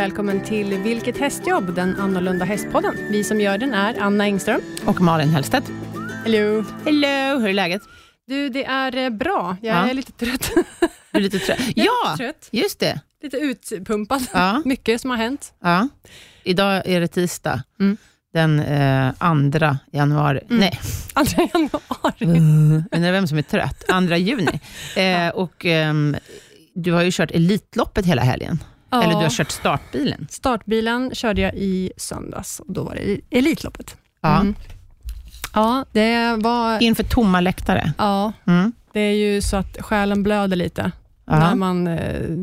välkommen till Vilket hästjobb? Den annorlunda hästpodden. Vi som gör den är Anna Engström. Och Malin Hellstedt. Hello. Hello, hur är läget? Du, det är eh, bra. Jag Ja. är lite trött. Du är lite trött. Ja, lite trött. just det. Lite utpumpad. Ja, Mycket som har hänt. ja. Idag är det tisdag, Mm. den eh, 2 januari. Mm. Nej, Andra januari. undrar vem som är trött. 2 juni. Eh, och, ehm, du har ju kört Elitloppet hela helgen. Ja. Eller du har kört startbilen. Startbilen körde jag i söndags och då var det Elitloppet. Ja. Mm. Ja, det var... Inför tomma läktare. Ja, Mm. det är ju så att själen blöder lite Ja. när man eh,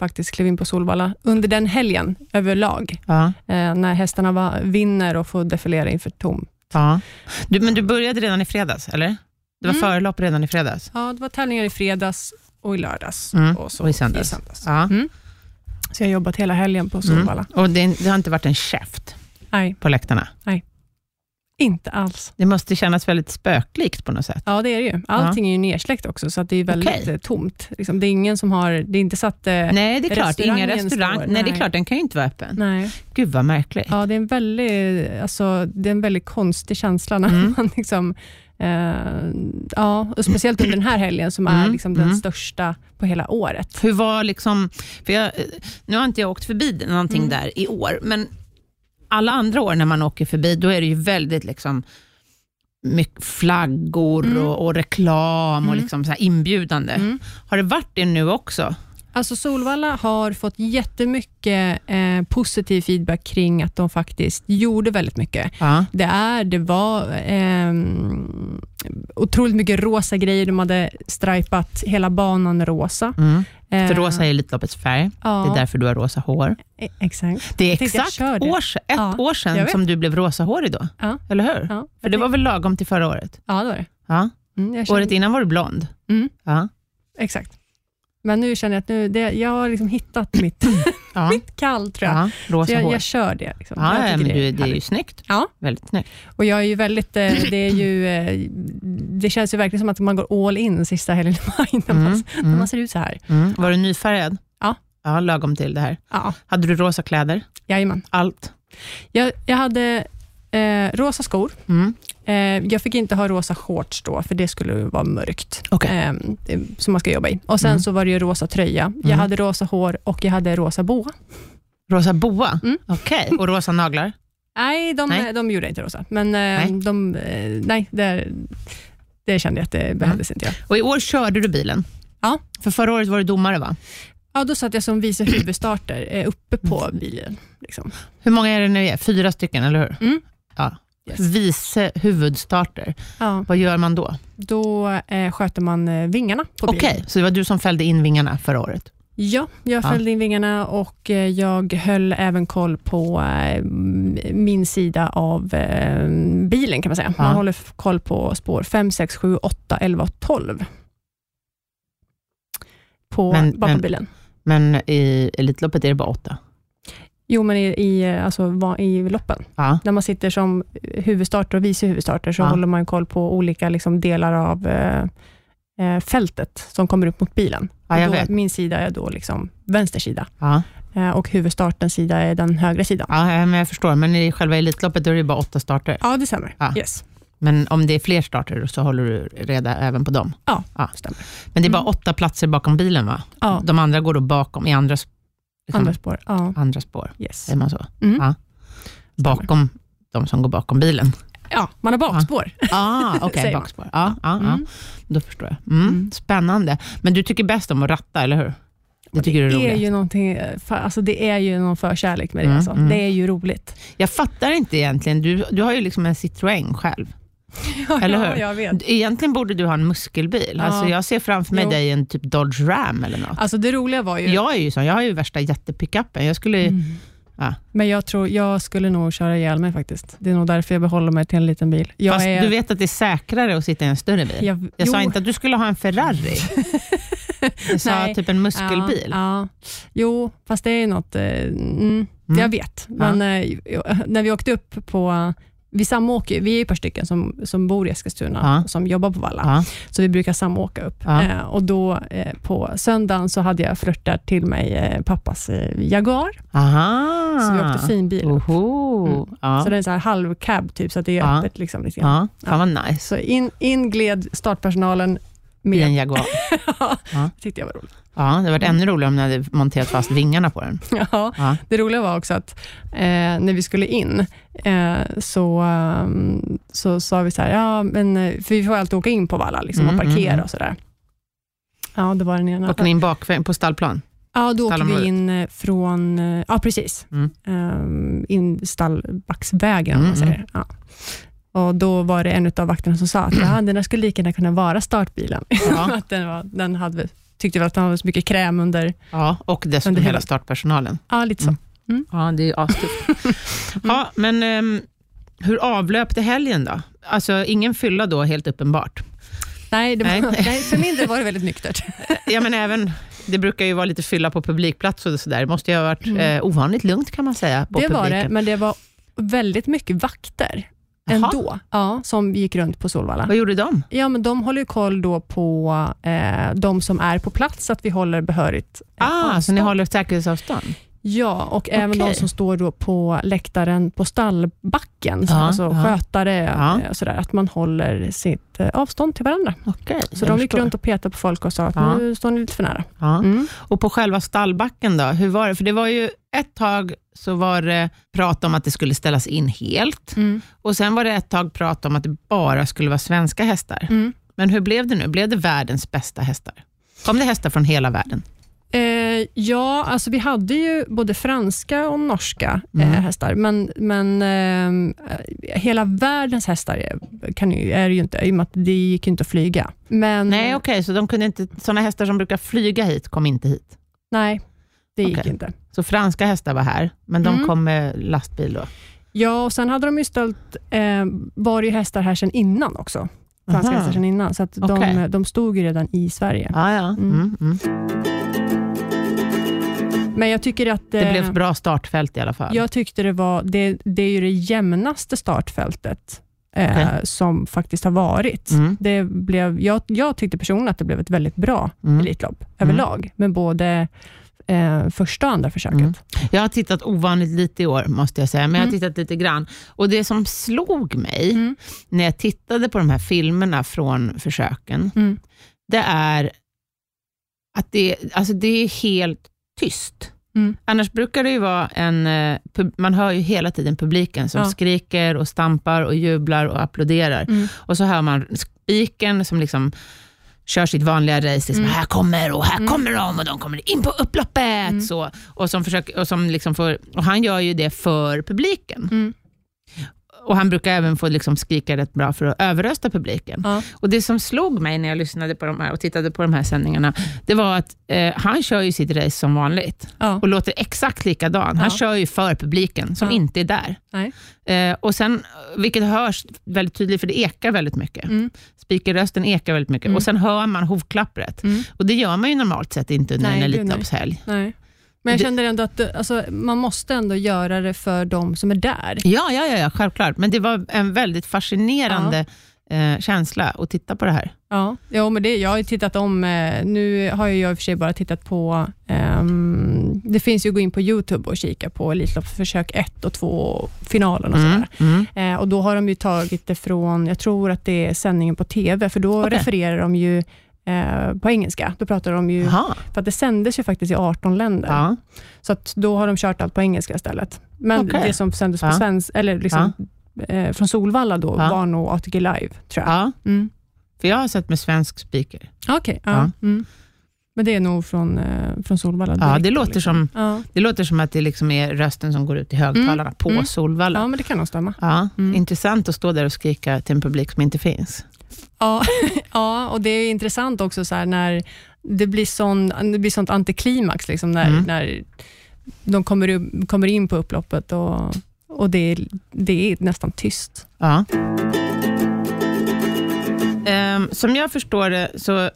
faktiskt klev in på Solvalla under den helgen överlag. Ja. Eh, när hästarna var, vinner och får defilera inför tom. Ja. Du, men du började redan i fredags, eller? Det var Mm. förlopp redan i fredags? Ja, det var tävlingar i fredags och i lördags. Mm, Och, så och i söndags. Ja. Mm. Så jag har jobbat hela helgen på Mm. Solvalla. Och det, det har inte varit en käft Nej, på läktarna? inte alls. Det måste kännas väldigt spöklikt på något sätt. Ja, det är det ju. Allting är ju nersläckt också, så det är väldigt Okej. eh, tomt. Liksom, det är ingen som har... Det är inte så att... Eh, Nej, det är klart. Ingen restaurang. står- nej. det är nej. klart. Den kan ju inte vara öppen. nej. Gud vad märkligt. Ja, det är en väldigt, alltså, det är en väldigt konstig känsla när Mm. man liksom, eh, ja, och speciellt under den här helgen som är Mm, liksom den mm. största på hela året. Hur var liksom, för jag, nu har inte jag åkt förbi någonting Mm. där i år, men alla andra år när man åker förbi, då är det ju väldigt liksom mycket flaggor Mm. och, och reklam och Mm. liksom så inbjudande. Har det varit det nu också? Alltså Solvalla har fått jättemycket eh, positiv feedback kring att de faktiskt gjorde väldigt mycket. Ja. Det, är, det var eh, otroligt mycket rosa grejer. De hade stripat hela banan rosa. Mm. Eh, För rosa är Elitloppets färg. ja, Det är därför du har rosa hår. e- Exakt. Det är exakt år, ett Ja, år sedan som du blev rosahårig då, Ja, eller hur? För det var väl lagom till förra året? Ja, det var det. Ja. Mm, kände- Året innan var du blond. Mm. Ja. Exakt. Men nu känner jag att nu, det, jag har liksom hittat mitt, Ja. mitt kall, tror jag. Ja. Så jag, jag kör det. Liksom. Ja, ja, men du, det är ju snyggt. Ja. Väldigt snyggt. Och jag är ju väldigt, eh, det är ju, eh, det känns ju verkligen som att man går all in sista helgen i maj, när, man, Mm, när mm, man ser ut så här. mm. Var du nyfärgad? Ja. Ja, lagom till det här. Ja, Hade du rosa kläder? jajamän. Allt? Jag, jag hade eh, rosa skor. Mm. Eh, jag fick inte ha rosa shorts då, för det skulle vara mörkt. Okej. Eh, som man ska jobba i. Och Sen Mm. så var det ju rosa tröja. Jag Mm. hade rosa hår och jag hade rosa boa. Rosa boa? Mm. Okej. Och rosa naglar? Nej, de, Nej. de gjorde inte rosa. Men eh, Nej. de, eh, nej, det, det kände jag att det behövdes inte. göra. Och i år körde du bilen? Ja. För förra året var du domare, va? Ja, då satt jag som vice huvudstarter eh, uppe på bilen. Liksom. Hur många är det nu? Fyra stycken, eller hur? Mm. Ja. Yes. Vice huvudstarter. Ja, Vad gör man då? då eh, sköter man eh, vingarna på Okej, bilen. så det var du som fällde in vingarna förra året? Ja, jag Ja. fällde in vingarna och eh, jag höll även koll på eh, min sida av bilen kan man säga. Man Ja. håller koll på spår 5, 6, 7, 8, 11 och 12. På, Men- bara men- på bilen. Men i Elitloppet är det bara åtta? Jo, men i, i, eh, alltså, i loppen. Ja. När man sitter som huvudstarter och vice huvudstarter så Ja. håller man koll på olika liksom, delar av eh, eh, fältet som kommer upp mot bilen. Ja, då. Min sida är då liksom vänster sida eh, och huvudstartens sida är den högra sidan. ja, men jag förstår. Men i själva Elitloppet då är det bara åtta starter. Ja, det stämmer. Yes. Men om det är fler starter så håller du reda även på dem? Ja, Ja. stämmer. Men det är bara Mm. åtta platser bakom bilen, va? Ja, De andra går då bakom, i andra, liksom, andra spår. Ja, andra spår. yes. Säger man så? Mm. Ja. Bakom de som går bakom bilen? ja, man har bakspår. Ah, Okej, Säger man. bakspår. Ja, ja, ja. Mm. Då förstår jag. Mm. Mm. Spännande. Men du tycker bäst om att ratta, eller hur? Det tycker du är det är roligt. ju någonting, alltså det är ju någon förkärlek med det. Mm, Alltså. mm. Det är ju roligt. Jag fattar inte egentligen. Du, du har ju liksom en Citroën själv. Eller ja, hur? jag vet. Egentligen borde du ha en muskelbil. Ja. Alltså jag ser framför mig Jo. dig en typ Dodge Ram eller något. Alltså det roliga var ju... Jag är ju sån, jag har ju värsta jättepickupen. Jag skulle... Mm. Ja. Men jag tror jag skulle nog köra ihjäl mig faktiskt. Det är nog därför jag behåller mig till en liten bil. Jag Fast är, du vet att det är säkrare att sitta i en större bil. jag, Jag sa inte att du skulle ha en Ferrari. Jag sa Nej. typ en muskelbil. Ja, ja. Jo, fast det är något... Eh, mm, Mm. Jag vet. Men eh, när vi åkte upp på vi samåker. Vi är ett par stycken som, som bor i Eskilstuna, Ja. som jobbar på Valla. Ja. Så vi brukar samåka upp. Ja. Eh, och då eh, på söndagen så hade jag flörtat till mig eh, pappas eh, Jaguar. Aha. Så vi åkte finbil. upp. Oho. Mm. Ja. Så det är en så här halv cab, typ, så att det är öppet. Liksom, lite grann. ja, fan vad nice. Så in, in gled startpersonalen I en med. Jaguar. Ja. Tyckte jag var roligt. Ja, det hade varit ännu roligare om ni hade monterat fast vingarna på den. Ja, Ja. det roliga var också att eh, när vi skulle in, eh, så, ehm, så sa vi så här, ja, men, eh, för vi får alltid åka in på Valla liksom, Mm, och parkera mm, och sådär. Ja, det var den ena. Åker ni in bakvägen på stallplan? Ja, då åker vi in eh, från, eh, ja precis, Mm. um, in Stallbacksvägen, om man Mm, säger. Ja. Och då var det en av vakterna som sa att ja, den där skulle lika gärna kunna vara startbilen. Ja. att den, var, den hade, tyckte väl att den hade så mycket kräm under, ja och dessutom Under hela- hela startpersonalen. ja lite så. Mm. Ja, det är astufft. ja, men ehm, hur avlöpte helgen då? Alltså ingen fylla då, helt uppenbart. Nej, det var, Nej. nej. för min del var det väldigt nyktert. Ja, men även, det brukar ju vara lite fylla på publikplats och sådär. Det måste ju ha varit Mm. eh, ovanligt lugnt kan man säga. På Det var det, publiken. men det var väldigt mycket vakter Ändå, ja, som gick runt på Solvalla. Vad gjorde de? Ja, men de håller ju koll då på eh, de som är på plats, så att vi håller behörigt eh, Ah, så avstånd. ni håller säkerhetsavstånd? Ja, och även Okej. de som står då på läktaren på stallbacken, så Ja, alltså ja. skötare, Ja. eh, sådär, att man håller sitt eh, avstånd till varandra. Okej, Så de gick runt och petade på folk och sa att Ja. nu står ni lite för nära. Ja. Mm. Och på själva stallbacken då, hur var det? För det var ju ett tag så var det prat om att det skulle ställas in helt Mm. och sen var det ett tag prat om att det bara skulle vara svenska hästar. Mm. Men hur blev det nu? Blev det världens bästa hästar? Kom det hästar från hela världen? Eh, ja, alltså vi hade ju både franska och norska Mm. eh, hästar, men, men eh, hela världens hästar kan är det ju inte, i och med att det gick inte att flyga. Men, Nej, okej, så de kunde inte, sådana hästar som brukar flyga hit kom inte hit. nej, det gick Okej. inte. Så franska hästar var här, men de Mm. kom med lastbil då? Ja, och sen hade de ju ställt, eh, var ju hästar här sedan innan också. Franska Aha. hästar sedan innan, så att Okej. de, de stod ju redan i Sverige. Ja, ja. Mm. Mm. Men jag tycker att... Det eh, blev ett bra startfält i alla fall. Jag tyckte det var, det, det är ju det jämnaste startfältet eh, Okej. som faktiskt har varit. Mm. Det blev, jag, jag tyckte personligen att det blev ett väldigt bra Mm. Elitlopp överlag, med både eh, första och andra försöket. Mm. Jag har tittat ovanligt lite i år, måste jag säga, men jag har Mm. tittat lite grann. Och Det som slog mig Mm. när jag tittade på de här filmerna från försöken, Mm. det är att det, alltså det är helt tyst. Mm. Annars brukar det ju vara en... eh, Man hör ju hela tiden publiken som Ja. skriker och stampar och jublar och applåderar. Mm. Och så hör man spiken som liksom kör sitt vanliga race, liksom, Mm. här kommer och här Mm. kommer de och de kommer in på upploppet. Mm. Så, och, som försöker, och, som liksom får, och han gör ju det för publiken. Och Han brukar även få liksom skrika rätt bra för att överrösta publiken. Ja. Och Det som slog mig när jag lyssnade på de här och tittade på de här sändningarna, det var att eh, han kör ju sitt race som vanligt Ja. och låter exakt likadan. Han Ja. kör ju för publiken som inte är där. Eh, och sen, vilket hörs väldigt tydligt, för det ekar väldigt mycket. Mm. Speakerrösten ekar väldigt mycket Mm. och sen hör man hovklappret. Mm. Och det gör man ju normalt sett inte under Nej, en. Elitloppshelg. Nej. Men jag kände ändå att alltså, man måste ändå göra det för de som är där. Ja, ja, ja, ja, självklart. Men det var en väldigt fascinerande eh, känsla att titta på det här. Ja, ja men det, jag har ju tittat om, eh, nu har jag i och för sig bara tittat på, ehm, det finns ju att gå in på YouTube och kika på Elitloppsförsök 1 och 2, finalen och Mm, sådär. mm. Eh, och Då har de ju tagit det från, jag tror att det är sändningen på TV, för då Okej. refererar de ju eh, på engelska. Då pratar de ju, Jaha. för att det sändes ju faktiskt i 18 länder, Ja. så att då har de kört allt på engelska istället. Men Okej. det som sändes på Ja. svensk, eller liksom, eh, från Solvalla då, var nog ATG Live, tror jag. ja, Mm. för jag har sett med svensk speaker. Okej. Ja. Mm. Men det är nog från, eh, från Solvalla? Ja, det låter, liksom. som, Ja. det låter som att det liksom är rösten som går ut i högtalarna Mm, på mm. Solvalla. ja, men det kan nog stämma. Ja, Mm. Intressant att stå där och skrika till en publik som inte finns. Ja, ja och det är intressant också så när det blir, sån, det blir sånt antiklimax, liksom, när, Mm. när de kommer, upp- kommer in på upploppet och, och det, är, det är nästan tyst. Ja. Ehm, som jag förstår det, så eh,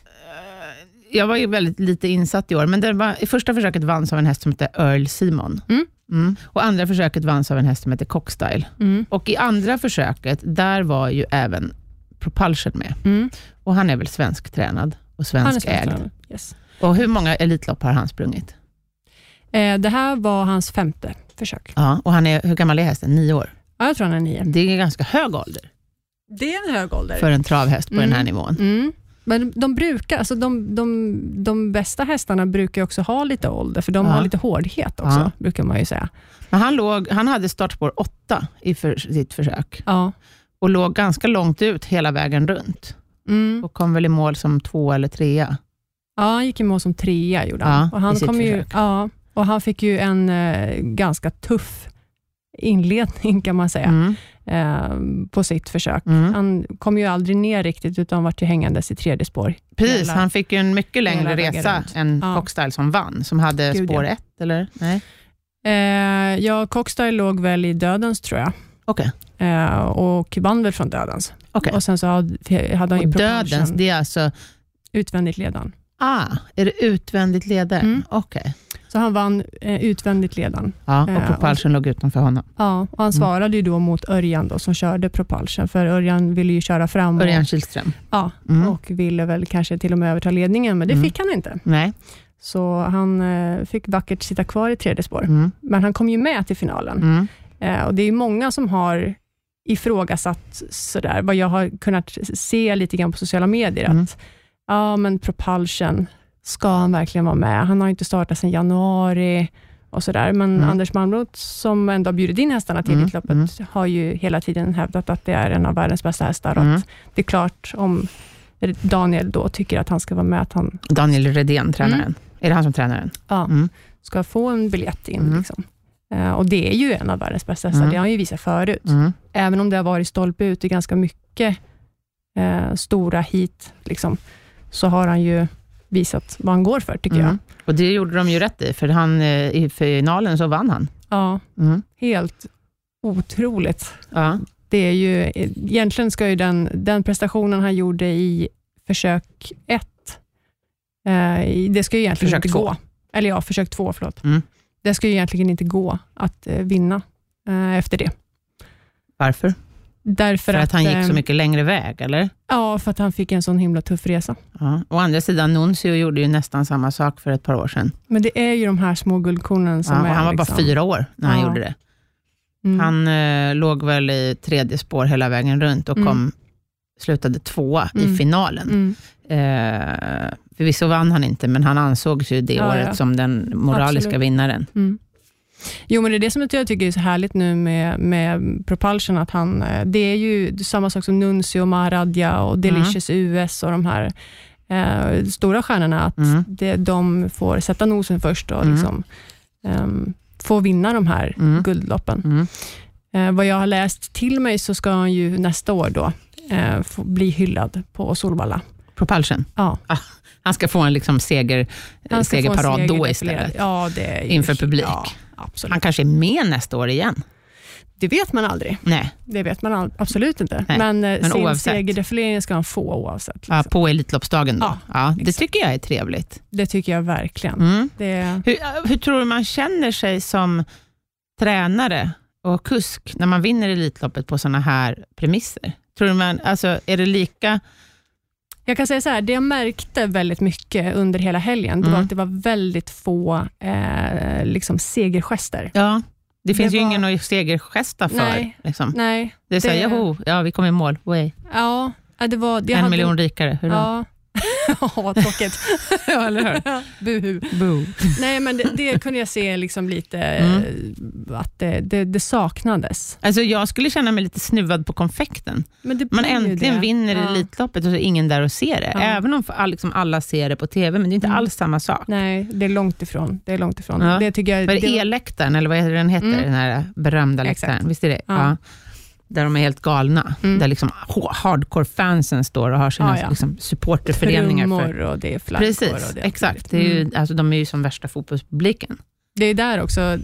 jag var ju väldigt lite insatt i år, men det var, i första försöket vanns av en häst som heter Earl Simon. Mm. Mm. Och andra försöket vanns av en häst som heter Cockstyle. Mm. Och i andra försöket, där var ju även Propulsion med. Mm. Och han är väl svensktränad och svenskägd. svensk. Yes. Och hur många Elitlopp har han sprungit? Eh, det här var hans femte försök. Ja, och han är, hur gammal är hästen? Nio år. Ja, jag tror han är nio. Det är ganska hög ålder Det är en hög ålder. för en travhäst på Mm. den här nivån. Mm. Men de brukar, alltså de, de, de bästa hästarna brukar också ha lite ålder, för de Ja. har lite hårdhet också, Ja. brukar man ju säga. Men han, låg, han hade startspår åtta i för, sitt försök Ja. Och låg ganska långt ut hela vägen runt Mm. och kom väl i mål som två eller trea. ja, han gick i mål som trea, gjorde han. Ja, och, han i sitt kom ju, ja, och han fick ju en eh, ganska tuff inledning, kan man säga, Mm. eh, på sitt försök. Mm. Han kom ju aldrig ner riktigt, utan vart ju hängandes i tredje spår. Precis, Hela- han fick ju en mycket längre resa runt. än Ja. Cockstyle som vann, som hade Gud, spår ja. ett, eller? Nej. Eh, ja, Cockstyle låg väl i dödens, tror jag, Okej. eh, och vann väl från dödens. okej. Och sen så hade, hade han ju dödens, det är alltså, utvändigt ledan. ah, är det utvändigt leder? Mm. Okej. Så han vann eh, utvändigt ledan. Ja, Eh, och propulsion låg utanför honom. Ja, och han svarade ju då mot Örjan då, som körde propulsion, för Örjan ville ju köra fram och, Örjan Kihlström. ja, Mm. och ville väl kanske till och med överta ledningen, men det Mm. fick han inte. Nej. Så han eh, fick vackert sitta kvar i tredje spår. Mm. Men han kom ju med till finalen. Mm. Eh, och Det är många som har ifrågasatt sådär, vad jag har kunnat se lite grann på sociala medier, Mm. att ja, men propulsion, ska han verkligen vara med? Han har inte startat sedan januari och sådär. Men Mm. Anders Malmroth, som ändå har bjudit in hästarna till Mm. Elitloppet, Mm. har ju hela tiden hävdat att det är en av världens bästa hästar. Och Mm. att det är klart, om Daniel då tycker att han ska vara med, att han Daniel Redén, tränaren. Mm. Är det han som tränar den? ja, Mm. ska få en biljett in. Mm. Liksom. Eh, och det är ju en av världens bästa hästar, Mm. det har han ju visat förut. Mm. även om det har varit stolpe ut i ganska mycket eh, stora hit, liksom, så har han ju visat vad han går för, tycker Mm. jag. Och det gjorde de ju rätt i, för han, eh, i finalen så vann han. Ja, Mm. helt otroligt. Ja. Det är ju, egentligen ska ju den, den prestationen han gjorde i försök ett, eh, det ska ju egentligen Försök inte två. gå. Eller ja, försök två, förlåt. Mm. Det ska ju egentligen inte gå att eh, vinna eh, efter det. Varför? Därför För att han gick eh, så mycket längre väg, eller? Ja, för att han fick en sån himla tuff resa. Ja. Å andra sidan, Nuncio gjorde ju nästan samma sak för ett par år sedan. Men det är ju de här små guldkornen som Ja, är... han var liksom, bara fyra år när han Ja. gjorde det. Mm. Han eh, låg väl i tredje spår hela vägen runt och Mm. kom, slutade tvåa Mm. i finalen. Mm. Eh, förvisso vann han inte, men han ansågs ju det Ja, året ja. som den moraliska Absolut. vinnaren. Mm. Jo, men det är det som jag tycker är så härligt nu med, med Propulsion, att han, eh, det är ju samma sak som Nuncio, Maharadja och Delicious US och de här eh, stora stjärnorna, att Mm. det, de får sätta nosen först och Mm. liksom, ehm, få vinna de här Mm. guldloppen. Mm. Eh, vad jag har läst till mig så ska han ju nästa år då eh, bli hyllad på Solvalla. Propulsion. Ja, Han ska få en liksom seger, han ska segerparad seger då istället. Ja, det Inför publik. Ja, absolut. Han kanske är med nästa år igen. Det vet man aldrig. Nej, Det vet man absolut inte. Nej, men eh, men sin oavsett. segerdefilering ska han få oavsett. Liksom. ja, på Elitloppsdagen då. Ja, Ja, det exakt. tycker jag är trevligt. Det tycker jag verkligen. Mm. Det, Hur, hur tror du man känner sig som tränare och kusk när man vinner Elitloppet på sådana här premisser? Tror du man, alltså, är det lika... jag kan säga så här, det jag märkte väldigt mycket under hela helgen, det var Mm. att det var väldigt få eh, liksom segergester. Ja, det finns Det ju var- ingen att segergesta för. Nej. Liksom. Nej, Det är det- joho, ja, vi kom i mål. Way. ja, det var... En hade- miljon rikare. Hurra. Ja. Ja, vad tråkigt. Ja, eller hur? Buhu. Nej, men det, det kunde jag se liksom lite, Mm. eh, att det, det, det saknades. Alltså, jag skulle känna mig lite snuvad på konfekten. Man äntligen det. vinner Ja. Elitloppet och så är ingen där och ser det. Ja. Även om all, liksom alla ser det på TV, men det är inte Mm. alls samma sak. Nej, det är långt ifrån. Det är långt ifrån. Ja. Det tycker jag, Vad är det, det var- E-läktaren, eller vad den heter? Mm. Den här berömda Exakt. läktaren. Visst är det? Ja. Där de är helt galna. Mm. Där liksom ha- hardcore-fansen står och har sina Ja, ja. Liksom, supporterföreningar. För. trummor och det är flaggor. Precis, och det, exakt. Det är ju, Mm. alltså, de är ju som värsta fotbollspubliken. det är där också,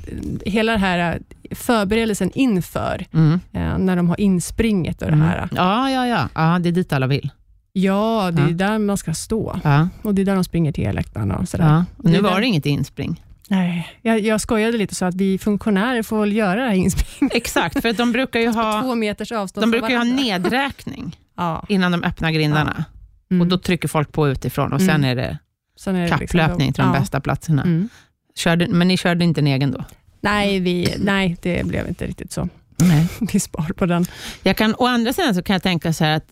hela det här förberedelsen inför, Mm. eh, när de har inspringet och det Mm. här. Ja, ja, ja, ja. Det är dit alla vill. Ja, det är Ja. där man ska stå. Ja, Och det är där de springer till läktarna och sådär. ja. Och nu var det inget inspring. Nej, jag, jag skojade lite så att vi funktionärer får väl göra det här inspelningen. Exakt, för att de brukar ju ha, Två meters avstånd de brukar ju ha nedräkning Ja. innan de öppnar grindarna. Mm. Och Då trycker folk på utifrån och sen Mm. är det Sen är det kapplöpning liksom, till de ja. bästa platserna. Mm. Körde, men ni körde inte en egen då? Nej, vi, nej, det blev inte riktigt så. Nej. Vi spar på den. Jag kan, å andra sidan så kan jag tänka så här att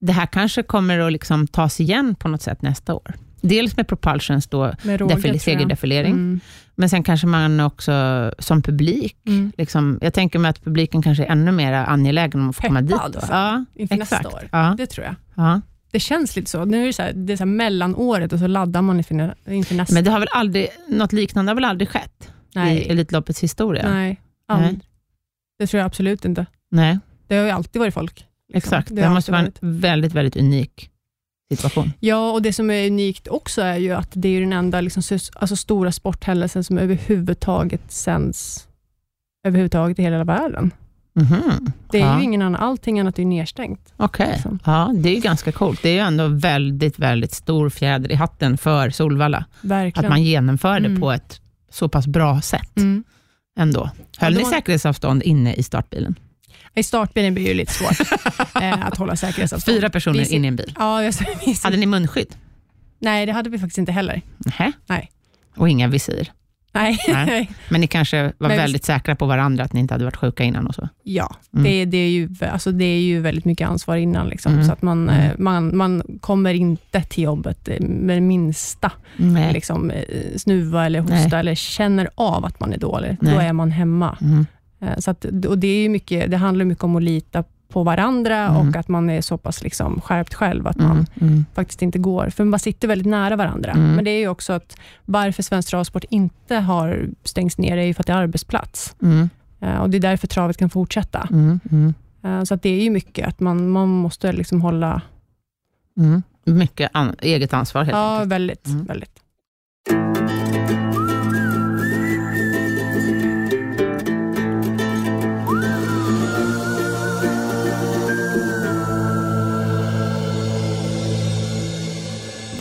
det här kanske kommer att liksom tas igen på något sätt nästa år. Dels med Propulsions då, Med råge, defil- segerdefilering, Mm. men sen kanske man också som publik, Mm. liksom, jag tänker mig att publiken kanske är ännu mer angelägen om att få komma dit. Då. för- Ja, inför exakt. nästa år. Ja, Det tror jag. ja. Det känns lite så. Nu är det så här, det är så här mellanåret och så laddar man inför, inför nästa. Men det har väl aldrig, något liknande har väl aldrig skett i nej, Elitloppets historia? nej, aldrig. Det tror jag absolut inte. Nej, Det har ju alltid varit folk. liksom. exakt. Det Det, måste vara alltid en väldigt, väldigt unik situation. Ja, och det som är unikt också är ju att det är den enda liksom, alltså, stora sporthändelsen som överhuvudtaget sänds överhuvudtaget i hela världen. Mhm. Det är ja. ju ingen annan, allting annat är nedstängt. Okej, liksom. ja, det är ju ganska coolt. Det är ju ändå väldigt, väldigt stor fjäder i hatten för Solvalla. Verkligen. Att man genomför det Mm. på ett så pass bra sätt mm. ändå. Höll Ja, ni då- säkerhetsavstånd inne i startbilen? I startbilen blir det ju lite svårt eh, att hålla säkerhetsavstånd. Fyra personer Vi inne i en bil. Ja, jag, vi Hade ni munskydd? Nej, det hade vi faktiskt inte heller. Nähä. Nej. Och inga visir? Nej. Nej. Men ni kanske var Men vi- väldigt säkra på varandra, att ni inte hade varit sjuka innan och så? ja, Mm. det, det, är ju, alltså, det är ju väldigt mycket ansvar innan. Liksom, Mm. så att man, Mm. eh, man, man kommer inte till jobbet eh, med minsta liksom, snuva eller hosta Nej. eller känner av att man är dålig. Nej. Då är man hemma. Mm. Eh, Så att, och det, är mycket, det handlar mycket om att lita på varandra Mm. och att man är så pass liksom skärpt själv att Mm. man Mm. faktiskt inte går. För man sitter väldigt nära varandra. Mm. Men det är ju också att varför Svensk Travsport inte har stängts ner är ju för att det är arbetsplats. Mm. Eh, Och Det är därför travet kan fortsätta. Mm. Mm. Eh, Så att det är ju mycket att man, man måste liksom hålla... Mm. Mycket an- eget ansvar helt Ja, enkelt. väldigt. Mm. väldigt.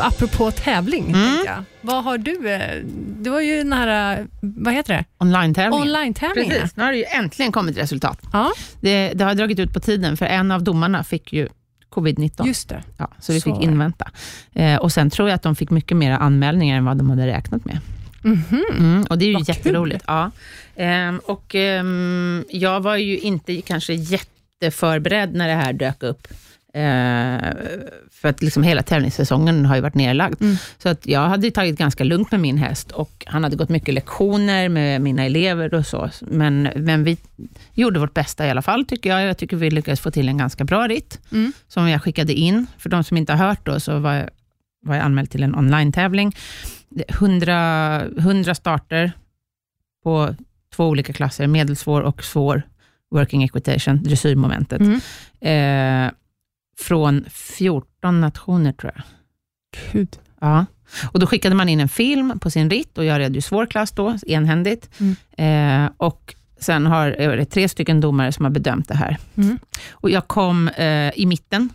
Apropå tävling, Mm. jag. vad har du? eh, Det var ju den här, eh, vad heter det? Online-tävlingen. Online-tävlingen. Precis, nu har det ju äntligen kommit resultat. Ja, Det, det har dragit ut på tiden, för en av domarna fick ju covid-19. just det. Ja, så vi Så fick invänta. Eh, och Sen tror jag att de fick mycket mer anmälningar än vad de hade räknat med. Mhm. Mm, och Det är ju Vad jätteroligt. Ja. Ehm, och, ehm, jag var ju inte kanske jätteförberedd när det här dök upp. Eh, för att liksom hela tävlingssäsongen har ju varit nerlagd. Mm. Så att jag hade tagit ganska lugnt med min häst och han hade gått mycket lektioner med mina elever och så. Men, men vi gjorde vårt bästa i alla fall, tycker jag. Jag tycker vi lyckades få till en ganska bra ritt, Mm. som jag skickade in. För de som inte har hört då, så var jag, var jag anmäld till en online-tävling. Det- 100, 100 starter på två olika klasser, medelsvår och svår working equitation, dressyrmomentet. Mm. Eh, från 14 nationer tror jag. Gud. Ja. Och då skickade man in en film på sin ritt och jag red ju svår klass då, enhändigt. Mm. Eh, och sen har är det tre stycken domare som har bedömt det här. Mm. Och jag kom eh, i mitten.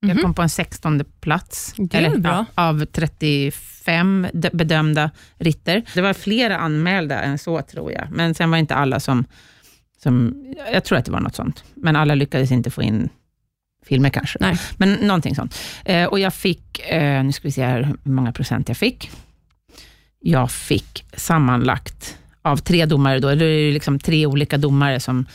Jag Mhm. kom på en 16 plats. Det bra. ja, av 35 de- bedömda ritter. Det var flera anmälda än så, tror jag. Men sen var inte alla som, som... Jag tror att det var något sånt. Men alla lyckades inte få in filmer kanske. Nej. Men någonting sånt. Eh, och jag fick, eh, nu ska vi se här hur många procent jag fick. Jag fick sammanlagt av tre domare, då, det är liksom tre olika domare som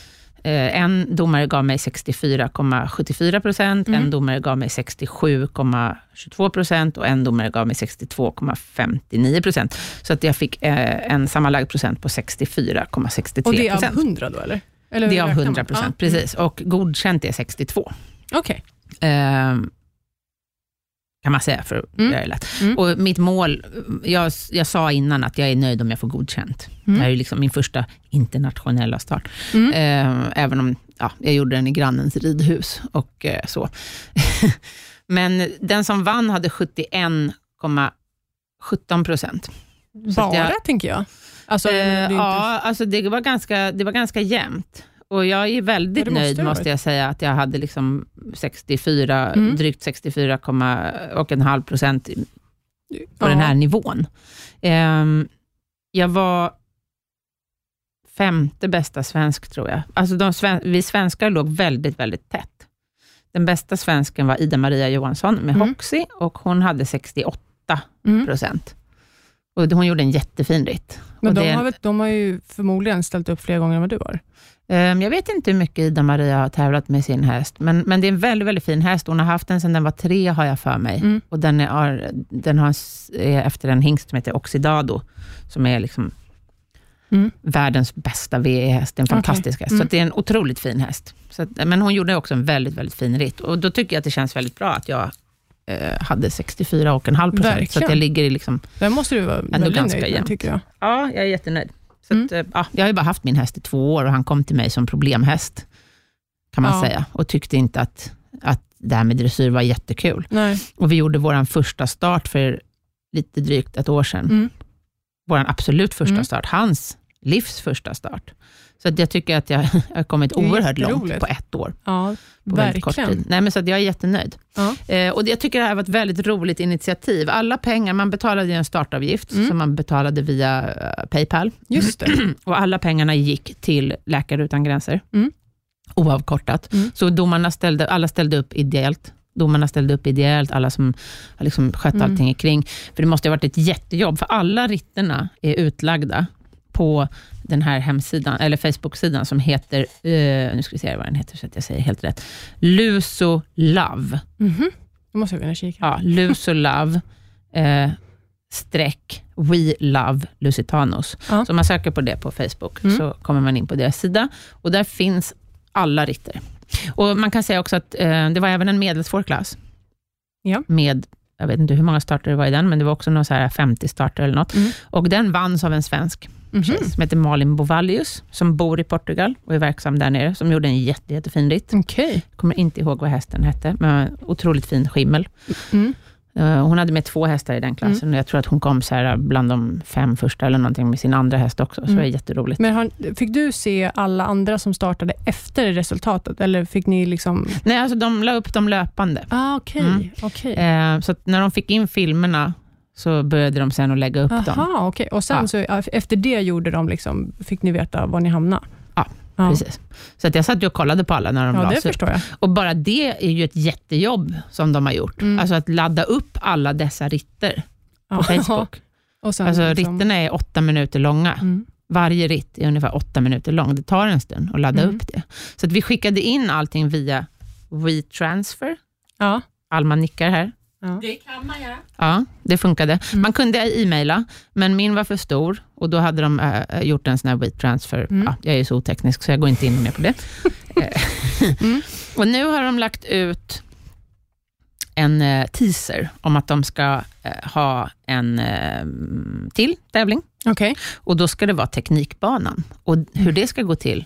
Eh, en domare gav mig 64,74 procent, Mm. en domare gav mig 67,22 procent och en domare gav mig 62,59 procent. Så att jag fick eh, en sammanlagd procent på 64,63 Och det är av procent. 100 då, eller? eller Det är av räknar man? 100 procent, precis. Och godkänt är 62. Okej. Ehm, kan man säga, för att Mm. göra det lätt. Mm. Och mitt mål, jag, jag sa innan att jag är nöjd om jag får godkänt. Mm. Det här är liksom min första internationella start. Mm. Ehm, även om ja, jag gjorde den i grannens ridhus och eh, så. Men den som vann hade 71,17 procent. Bara, jag- tänker jag. Alltså, Eh. Ja, alltså det var ganska, det var ganska jämnt. Och jag är väldigt måste nöjd, måste jag säga, att jag hade liksom 64, Mm. drygt 64 komma- och en halv procent på Ja. den här nivån. Ehm, jag var femte bästa svensk, tror jag. Alltså sven vi svenskar låg väldigt, väldigt tätt. Den bästa svensken var Ida-Maria Johansson med Mm. Hoxie och hon hade 68 Mm. procent. Och hon gjorde en jättefin ritt. Men de, det, har, väl- de har ju förmodligen ställt upp fler gånger än vad du har. Ehm, jag vet inte hur mycket Ida-Maria har tävlat med sin häst, men, men det är en väldigt, väldigt fin häst. Hon har haft den sedan den var tre, har jag för mig. Mm. Och den är, den har, är efter en hingst som heter Oxidado, som är liksom Mm. världens bästa VE-häst. En Okej. fantastisk häst. Mm. Så att det är en otroligt fin häst. Så att, men hon gjorde också en väldigt, väldigt fin ritt. Och då tycker jag att det känns väldigt bra att jag eh, hade 64,5 procent. Så att jag ligger i liksom, Den måste du vara väldigt nöjd med, tycker jag. ja, jag är jättenöjd. Så Mm. att, eh, ja, jag har ju bara haft min häst i två år och han kom till mig som problemhäst, kan man Ja. säga. Och tyckte inte att, att det här med dressyr var jättekul. Nej. Och vi gjorde vår första start för lite drygt ett år sedan. Mm. Vår absolut första Mm. start, hans livs första start. Så jag tycker att jag har kommit oerhört långt på ett år. Ja, På väldigt kort verkligen. tid. Nej, men så jag är jättenöjd. Ja. Eh, och jag tycker det här var ett väldigt roligt initiativ. Alla pengar, man betalade en startavgift, Mm. som man betalade via eh, Paypal. Just det. Och alla pengarna gick till Läkare Utan Gränser, Mm. oavkortat. Mm. Så domarna ställde, alla ställde upp ideellt. Domarna ställde upp ideellt, alla som har liksom skött Mm. allting kring. För det måste ha varit ett jättejobb, för alla ritterna är utlagda på den här hemsidan, eller Facebook-sidan som heter, eh, nu ska vi se vad den heter så att jag säger helt rätt, Luso Love. Mhm. Då måste jag kunna kika. Ja, Luso Love, eh, streck We Love Lusitanos. Ja. Så om man söker på det på Facebook, Mm. så kommer man in på deras sida. Och där finns alla ritter. Och Man kan säga också att eh, det var även en medelsvår klass. Ja. Med, jag vet inte hur många starter det var i den, men det var också någon så här 50 starter eller något. Mm. Och den vanns av en svensk tjej som heter Malin Bovallius, som bor i Portugal och är verksam där nere, som gjorde en jätte, jättefin ritt. Okej. Jag kommer inte ihåg vad hästen hette, men otroligt fin skimmel. Mm. Eh, Hon hade med två hästar i den klassen och jag tror att hon kom så här bland de fem första eller någonting med sin andra häst också, så Mm. det är jätteroligt. Men har, fick du se alla andra som startade efter resultatet, eller fick ni liksom... Nej, alltså de la upp dem löpande. Ah, okej. Mm. okej. Eh, så när de fick in filmerna så började de sen att lägga upp dem. Aha, okej. Och sen Ja. så, ja, efter det gjorde de liksom, fick ni veta var ni hamnade? Ja, ja. Precis. Så att jag satt och kollade på alla när de Ja, lades upp. Och bara det är ju ett jättejobb som de har gjort. Mm. Alltså att ladda upp alla dessa ritter Ja. på Facebook. Och sen, Alltså liksom- ritterna är åtta minuter långa. Mm. Varje ritt är ungefär åtta minuter lång. Det tar en stund att ladda Mm. upp det. Så att vi skickade in allting via WeTransfer. Ja. Alma nickar här. Ja. Det kan man göra. Ja, det funkade. Mm. Man kunde e-maila, men min var för stor och då hade de äh, gjort en sån här WeTransfer. Mm. Ja, jag är så oteknisk, så jag går inte in mer på det. Mm. och nu har de lagt ut en eh, teaser om att de ska eh, ha en till tävling. Okej. Och då ska det vara teknikbanan. Och hur det ska gå till,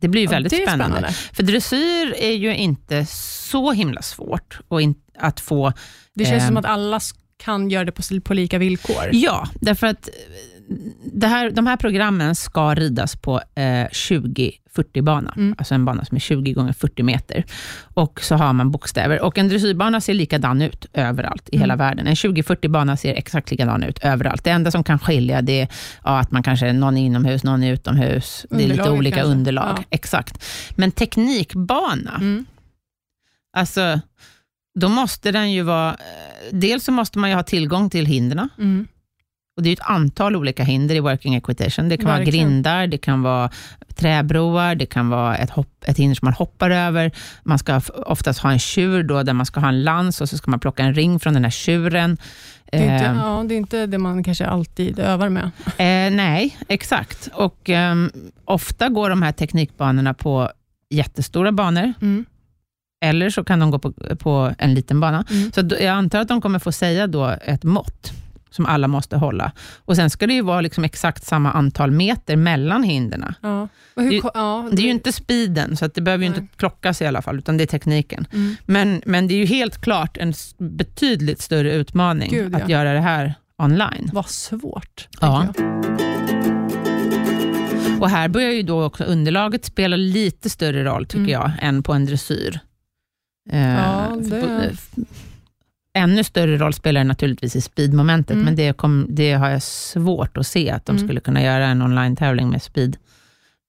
det blir Ja, väldigt det spännande. spännande. För dressyr är ju inte så himla svårt och in, att få Det känns Ehm. som att alla kan göra det på, på lika villkor. Ja, därför att eh, det här, de här programmen ska ridas på eh, 20-40-bana, Mm. alltså en bana som är 20 gånger 40 meter. Och så har man bokstäver. Och en dressyrbana ser likadan ut överallt i Mm. hela världen. En 20-40-bana ser exakt likadan ut överallt. Det enda som kan skilja det är ja, att man kanske någon är inomhus, någon är utomhus. det är lite olika kanske. underlag. Ja. Exakt. Men teknikbana, Mm. alltså då måste den ju vara... eh, Dels så måste man ju ha tillgång till hindren. Mm. Och det är ett antal olika hinder i working equitation. Det kan vara Verkligen. grindar, det kan vara träbroar, det kan vara ett, hopp, ett hinder som man hoppar över. Man ska oftast ha en tjur då, där man ska ha en lans och så ska man plocka en ring från den här tjuren. Det, är inte, Eh, ja, det är inte det man kanske alltid övar med. eh, nej, exakt. Och ehm, ofta går de här teknikbanorna på jättestora banor, Mm. eller så kan de gå på, på en liten bana. Mm. Så jag antar att de kommer få säga då ett mått som alla måste hålla. Och Sen ska det ju vara liksom exakt samma antal meter mellan hindren. Ja. Hur, Det- ja, Det är ju inte speeden, så att det behöver ju inte klockas i alla fall, utan det är tekniken. Mm. Men, men det är ju helt klart en betydligt större utmaning Gud, ja. att göra det här online. Vad svårt. Ja. Och här börjar ju då också underlaget spela lite större roll, tycker Mm. jag, än på en dressyr. Eh, Ja, det- på- ännu större roll spelar det naturligtvis i speedmomentet, Mm. men det, kom, det har jag svårt att se att de Mm. skulle kunna göra en online-tävling med speed.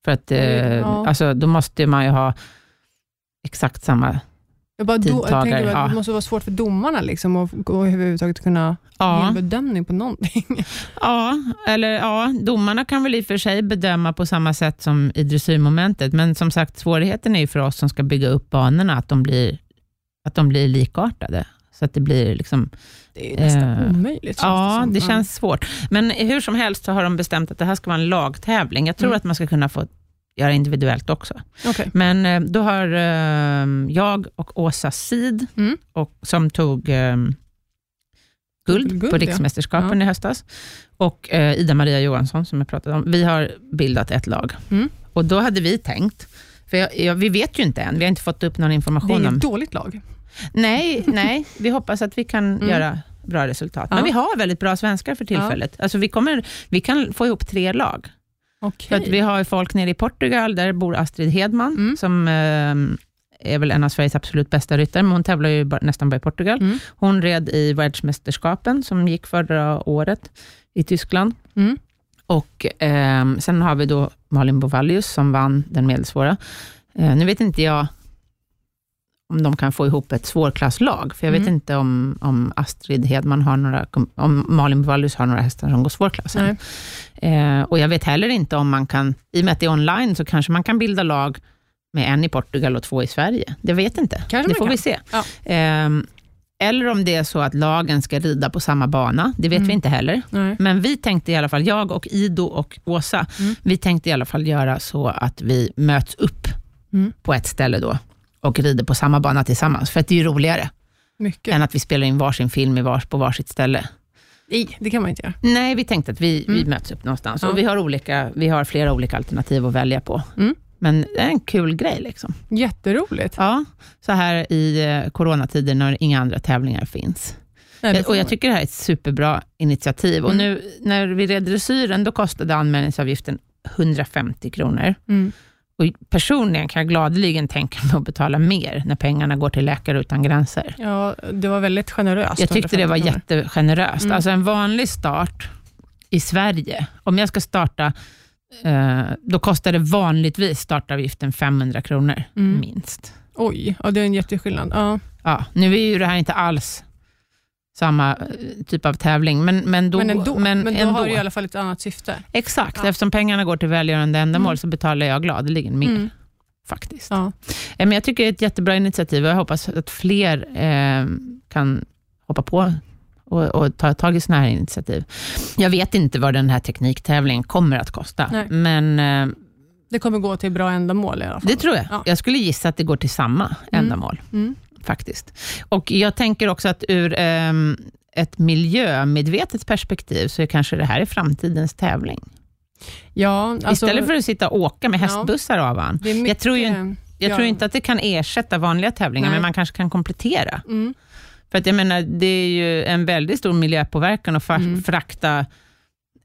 För att eh, Ja. alltså, då måste man ju ha exakt samma... Jag, bara do, jag tänker ja. Det måste vara svårt för domarna liksom, att överhuvudtaget kunna ge Ja, en bedömning på någonting. ja, eller ja, domarna kan väl i och för sig bedöma på samma sätt som i dressyrmomentet, men som sagt, svårigheten är ju för oss som ska bygga upp banorna, att de blir, att de blir likartade. Så att det blir liksom Det är nästan Eh, omöjligt. Ja, som. det känns svårt. Men hur som helst så har de bestämt att det här ska vara en lagtävling. Jag tror Mm. att man ska kunna få göra individuellt också. Okej. Men eh, då har eh, jag och Åsa Sid, Mm. och, som tog eh, guld, Guld, på ja. riksmästerskapen i höstas, och eh, Ida-Maria Johansson, som jag pratade om, vi har bildat ett lag. Mm. Och då hade vi tänkt, för jag, jag, vi vet ju inte än, vi har inte fått upp någon Det är information om dåligt lag. Nej, nej, vi hoppas att vi kan Mm. göra bra resultat. Ja. Men vi har väldigt bra svenskar för tillfället. Alltså vi, kommer, vi kan få ihop tre lag. Okej. För att vi har folk nere i Portugal, där bor Astrid Hedman, Mm. som eh, är väl en av Sveriges absolut bästa ryttare, men hon tävlar ju bara, nästan bara i Portugal. Mm. Hon red i världsmästerskapen, som gick förra året i Tyskland. Mm. Och eh, Sen har vi då Malin Bovallius, som vann den medelsvåra. Eh, nu vet inte jag om de kan få ihop ett svårklasslag, för jag vet Mm. inte om, om Astrid Hedman har några, om Malin Bovallius har några hästar som går svårklassen. Eh, och jag vet heller inte om man kan, i och med att det är online, så kanske man kan bilda lag med en i Portugal och två i Sverige. Det vet inte. Kanske det får kan. vi se. Ja. Eh, eller om det är så att lagen ska rida på samma bana. Det vet Mm. vi inte heller. Nej. Men vi tänkte i alla fall, jag och Ido och Åsa, Mm. vi tänkte i alla fall göra så att vi möts upp Mm. på ett ställe då och rider på samma bana tillsammans. För att det är ju roligare Mycket. än att vi spelar in varsin film i vars, på varsitt ställe. Nej, det kan man inte göra. Nej, vi tänkte att vi, vi Mm. möts upp någonstans. Ja. Och vi, har olika, vi har flera olika alternativ att välja på. Mm. Men det är en kul grej. Liksom. Jätteroligt. Ja, så här i eh, coronatider när inga andra tävlingar finns. Nej, Eh, och jag tycker det här är ett superbra initiativ. Och Mm. nu när vi red dressyren, då kostade anmälningsavgiften 150 kronor. Mm. Och personligen kan jag gladeligen tänka mig att betala mer när pengarna går till Läkare Utan Gränser. Ja, det var väldigt generöst. Jag tyckte det var 150 kronor. jättegeneröst. Mm. Alltså en vanlig start i Sverige, om jag ska starta, eh, då kostar det vanligtvis startavgiften 500 kronor, Mm. minst. Oj, ja, det är en jätteskillnad. Ja. Ja, nu är ju det här inte alls samma eh, typ av tävling, men, men då... Men ändå, men då ändå. har det i alla fall ett annat syfte. Exakt, Ja. eftersom pengarna går till välgörande ändamål Mm. så betalar jag gladeligen mer. Mm. faktiskt. Ja. Eh, Men jag tycker det är ett jättebra initiativ och jag hoppas att fler eh, kan hoppa på och, och ta tag i sådana här initiativ. Jag vet inte vad den här tekniktävlingen kommer att kosta, Nej. men eh, Det kommer gå till bra ändamål i alla fall. det tror jag. Ja. Jag skulle gissa att det går till samma ändamål, Mm. Faktiskt. Och Jag tänker också att ur ehm, ett miljömedvetet perspektiv, så är kanske det här är framtidens tävling. Ja, alltså, Istället för att sitta och åka med Ja. hästbussar av han. det är mycket, jag tror ju Jag Ja. tror inte att det kan ersätta vanliga tävlingar, Nej. men man kanske kan komplettera. Mm. För att jag menar, det är ju en väldigt stor miljöpåverkan att Mm. frakta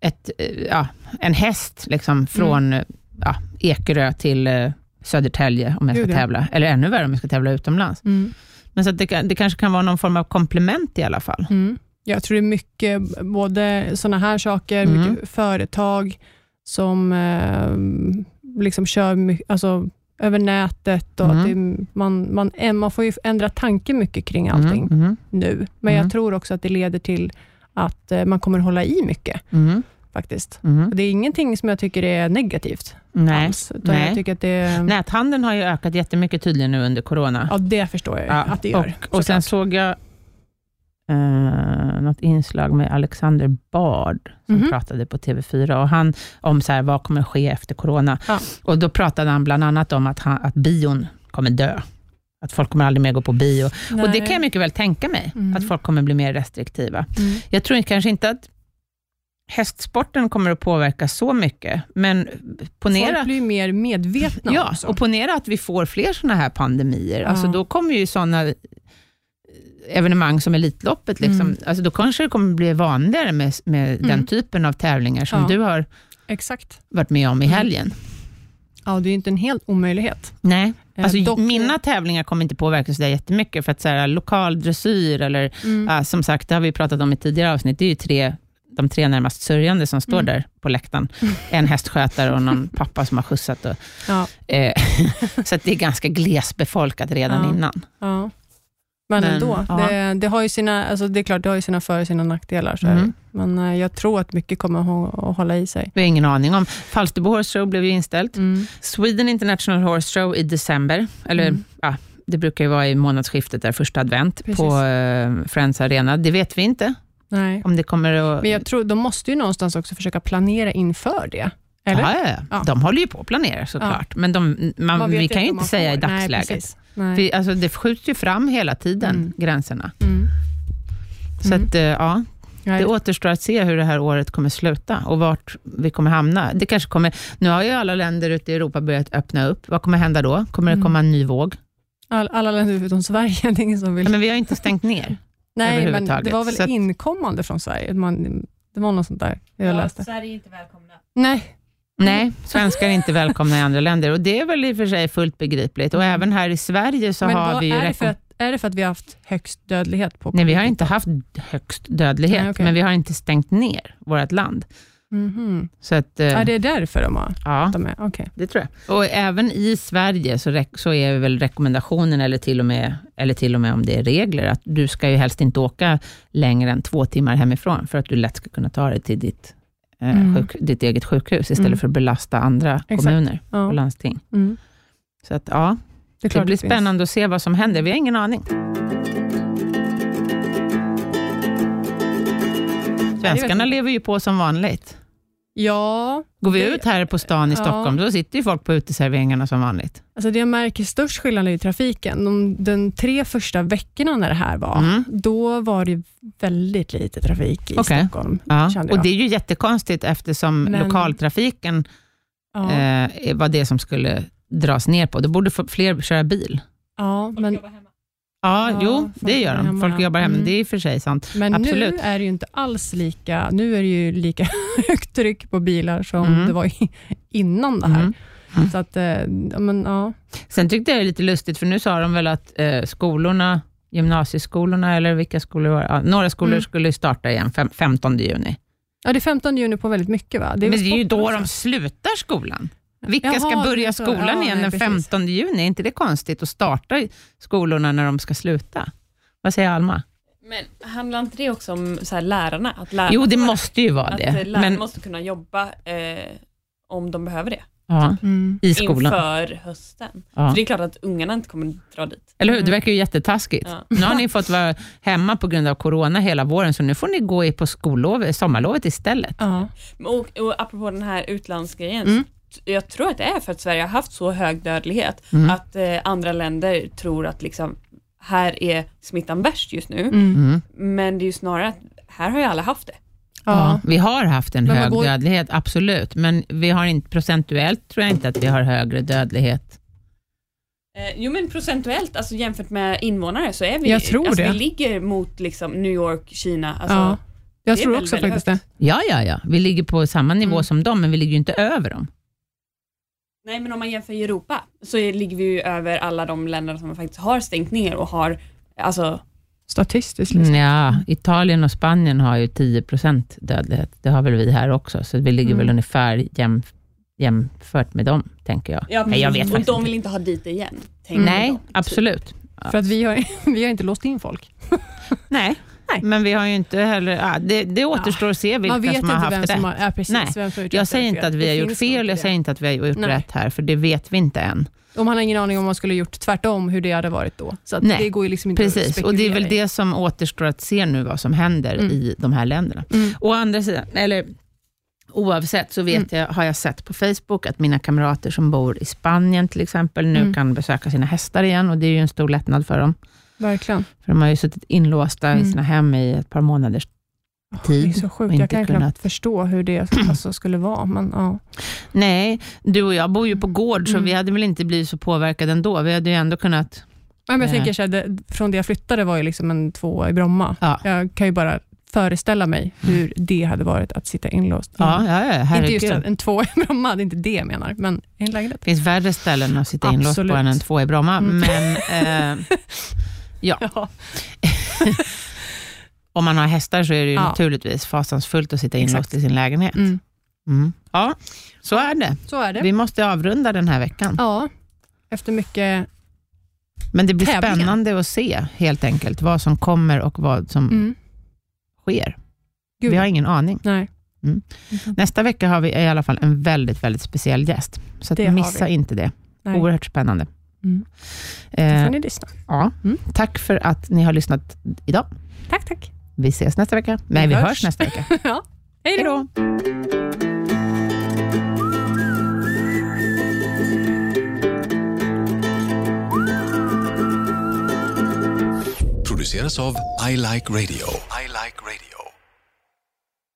ett, eh, ja, en häst liksom, från Mm. ja, Ekerö till eh, Södertälje, om jag ska Gud, ja. tävla. Eller ännu värre om jag ska tävla utomlands. Mm. Men så det, det kanske kan vara någon form av komplement i alla fall. Mm. Jag tror det är mycket, både sådana här saker, Mm. mycket företag som eh, liksom kör alltså, över nätet och att det, är- man, man, man får ju ändra tanke mycket kring allting Mm, mm, nu. Men Mm. jag tror också att det leder till att eh, man kommer hålla i mycket mm, faktiskt. mm. Det är ingenting som jag tycker är negativt Nej. alls. Nej. jag tycker att det, Näthandeln har ju ökat jättemycket tydligen nu under corona. ja, det förstår jag Ja, att det gör. Och, och sen såg jag eh, något inslag med Alexander Bard, som Mhm. pratade på TV4, och han om så här, vad kommer ske efter corona. Ja. Och Då pratade han bland annat om att, han, att bion kommer dö. Att folk kommer aldrig mer gå på bio. Och Det Nej. kan jag mycket väl tänka mig, Mm. att folk kommer bli mer restriktiva. Mm. Jag tror kanske inte att hästsporten kommer att påverka så mycket, men ponera... Folk blir mer medvetna Ja, också. och ponera att vi får fler sådana här pandemier. Ja. Alltså, då kommer ju sådana evenemang som Elitloppet, liksom, Mm. alltså, då kanske det kommer bli vanligare med, med den Mm. typen av tävlingar som Ja. du har Exakt. varit med om i Mm. helgen. Ja, det är ju inte en helt omöjlighet. Nej, Eh, alltså, dock- mina tävlingar kommer inte påverkas så där jättemycket, för att så här, lokal dressyr, eller Mm. ja, som sagt, det har vi pratat om i tidigare avsnitt, det är ju tre, de tre närmast sörjande som står Mm. där på läktaren. En hästskötare och någon pappa som har skjutsat. Och, Ja, eh, så att det är ganska glesbefolkat redan Ja. innan. ja. Men, Men, ändå, det, det, har ju sina, alltså det är klart, det har ju sina för och sina nackdelar. Så. Mm. Men eh, jag tror att mycket kommer att hålla i sig. Vi har ingen aning om. Falsterbo Horse Show blev ju inställt. Mm. Sweden International Horse Show i december, eller Mm. ja, det brukar ju vara i månadsskiftet, där första advent, Precis. på eh, Friends Arena. Det vet vi inte Nej. om det kommer att... Men jag tror, de måste ju någonstans också försöka planera inför det. Eller? Ja, ja, ja. Ja. De håller ju på att planera såklart, men de, man, Man vi kan ju inte säga i får. Nej, dagsläget. precis. Nej. vi, alltså, det skjuts ju fram hela tiden, Mm. gränserna. Mm. Så Mm. att, eh, ja, Nej. det återstår att se hur det här året kommer sluta och vart vi kommer hamna. Det kanske kommer, nu har ju alla länder ute i Europa börjat öppna upp. Vad kommer hända då? Kommer det Mm. komma en ny våg? All, alla länder utom Sverige, det är ingen som vill. Ja, men vi har ju inte stängt ner. Nej, men det var väl att- inkommande från Sverige. Man, det var något sånt där jag Ja, läste. Sverige är inte välkomna. Nej, Nej, svenskar är inte välkomna i andra länder och det är väl i och för sig fullt begripligt. Och även här i Sverige så men har vi ju... är, det för att, är det för att vi har haft högst dödlighet på Nej, vi har covid-19? inte haft högst dödlighet, Nej, okej. men vi har inte stängt ner vårt land. Mhm. Så att, eh, Ja, det är därför de har ja, de är. Okej. det tror jag. Och även i Sverige så, rek- så är väl rekommendationen, eller till, och med, eller till och med om det är regler, att du ska ju helst inte åka längre än två timmar hemifrån, för att du lätt ska kunna ta dig till ditt, eh, Mm. sjuk, ditt eget sjukhus, istället Mm. för att belasta andra Exakt. kommuner Ja. och landsting. Mm. Så att, ja, Det, det blir spännande att se vad som händer. Vi har ingen aning. Svenskarna lever ju på som vanligt. Ja, Går vi Det- ut här på stan i ja. Stockholm, då sitter ju folk på uteserveringarna som vanligt. alltså det jag märker störst skillnad är i trafiken. De, den tre första veckorna när det här var, Mm. då var det väldigt lite trafik i Okej. Stockholm. Ja. Och det är ju jättekonstigt eftersom Men- lokaltrafiken Ja, eh, var det som skulle dras ner på. Då borde få- fler köra bil. ja, men. Ja, Ja, jo, det gör de. Folk jobbar hemma, Mm. det är i och för sig sant. men Absolut. nu är det ju inte alls lika, nu är det ju lika högt tryck på bilar som Mm. det var innan det här. Mm. Så att, eh, men, ja. Sen tyckte jag det är lite lustigt, för nu sa de väl att eh, skolorna, gymnasieskolorna, eller vilka skolor var det? ja, Några skolor Mm. skulle starta igen fem, 15 juni. ja, det är 15 juni på väldigt mycket va? Men det är ju då de slutar skolan. Vilka Jaha, ska börja så. skolan Ja, igen nej, den precis. 15 juni? Är inte det konstigt att starta skolorna när de ska sluta? Vad säger Alma? Men handlar inte det också om så här, lärarna? Att lärarna Jo, det måste ju vara att det. lärarna Men, måste kunna jobba eh, om de behöver det ja, Mm. I skolan. inför hösten. Ja. För det är klart att ungarna inte kommer dra dit. Eller hur? Det verkar ju jättetaskigt. Ja. Nu har ni fått vara hemma på grund av corona hela våren, så nu får ni gå i på skollov, sommarlovet istället. Ja. Och, och apropå den här utlandsgrejen, Mm. Jag tror att det är för att Sverige har haft så hög dödlighet, Mm. att eh, andra länder tror att liksom, här är smittan värst just nu, Mm. Mm. men det är ju snarare att här har ju alla haft det. Ja. Ja. vi har haft en hög går- dödlighet, absolut. Men vi har inte, procentuellt tror jag inte att vi har högre dödlighet. Eh, jo men procentuellt, alltså jämfört med invånare så är vi, Jag tror alltså, det. vi ligger mot liksom New York, Kina, alltså, Ja. Jag det tror väldigt, också väldigt faktiskt det. högt. Ja, ja, ja. Vi ligger på samma nivå Mm. som dem, men vi ligger ju inte över dem. Nej men om man jämför i Europa så ligger vi ju över alla de länder som faktiskt har stängt ner och har, alltså Statistiskt. Liksom. Ja, Italien och Spanien har ju 10% dödlighet. Det har väl vi här också, så vi ligger Mm. väl ungefär jäm, jämfört med dem, tänker jag. ja, Nej, jag vet och de vill inte ha dit det igen. tänker Nej, de, typ. absolut. För att vi har, vi har inte låst in folk. Nej. Nej. men vi har ju inte heller... Ja, det, det återstår att se vilka som har haft vem rätt. som har, ja, precis, Nej. som Jag säger inte att vi har gjort fel, jag säger inte att vi har gjort Nej. rätt här, för det vet vi inte än. Och man har ingen aning om man skulle gjort tvärtom, hur det hade varit då. Så att Nej, det går ju liksom inte att Precis, och det är väl det som återstår att se nu, vad som händer Mm. i de här länderna. Mm. Å andra sidan, eller oavsett, så vet Mm. jag, har jag sett på Facebook att mina kamrater som bor i Spanien till exempel, nu Mm. kan besöka sina hästar igen och det är ju en stor lättnad för dem. Verkligen. För de har ju suttit inlåsta i Mm. sina hem i ett par månaders Det är tid så sjukt. Jag kan kunnat- knappt förstå hur det alltså skulle vara. Men, ja. Nej, du och jag bor ju på gård, så Mm. vi hade väl inte blivit så påverkade ändå. Vi hade ju ändå kunnat... Men jag Eh. tänker så här, det, från det jag flyttade var ju liksom en tvåa i Bromma. Ja. Jag kan ju bara föreställa mig hur det hade varit att sitta inlåst. Ja, ja, ja inte just en två i Bromma, det är inte det jag menar, men i lägenhet. Det finns värre ställen att sitta inlåst på Absolut. än en två i Bromma. Mm. Men eh, ja, Ja. om man har hästar så är det ju Ja. naturligtvis fasansfullt att sitta inlåst i sin lägenhet. Mm. Mm. Ja, så är det. Så är det. Vi måste avrunda den här veckan. Ja, efter mycket... Men det blir Tävlingar. spännande att se helt enkelt vad som kommer och vad som Mm. sker. Gud. Vi har ingen aning. Nej. Mm. Nästa vecka har vi i alla fall en väldigt, väldigt speciell gäst. Så missa inte det. Nej. Oerhört spännande. Mm. Då Eh, får ni lyssna. ja. Mm. Tack för att ni har lyssnat idag. Tack, tack. Vi ses nästa vecka. Nej, vi hörs. hörs nästa vecka. ja. Hej då. då! produceras av I Like Radio.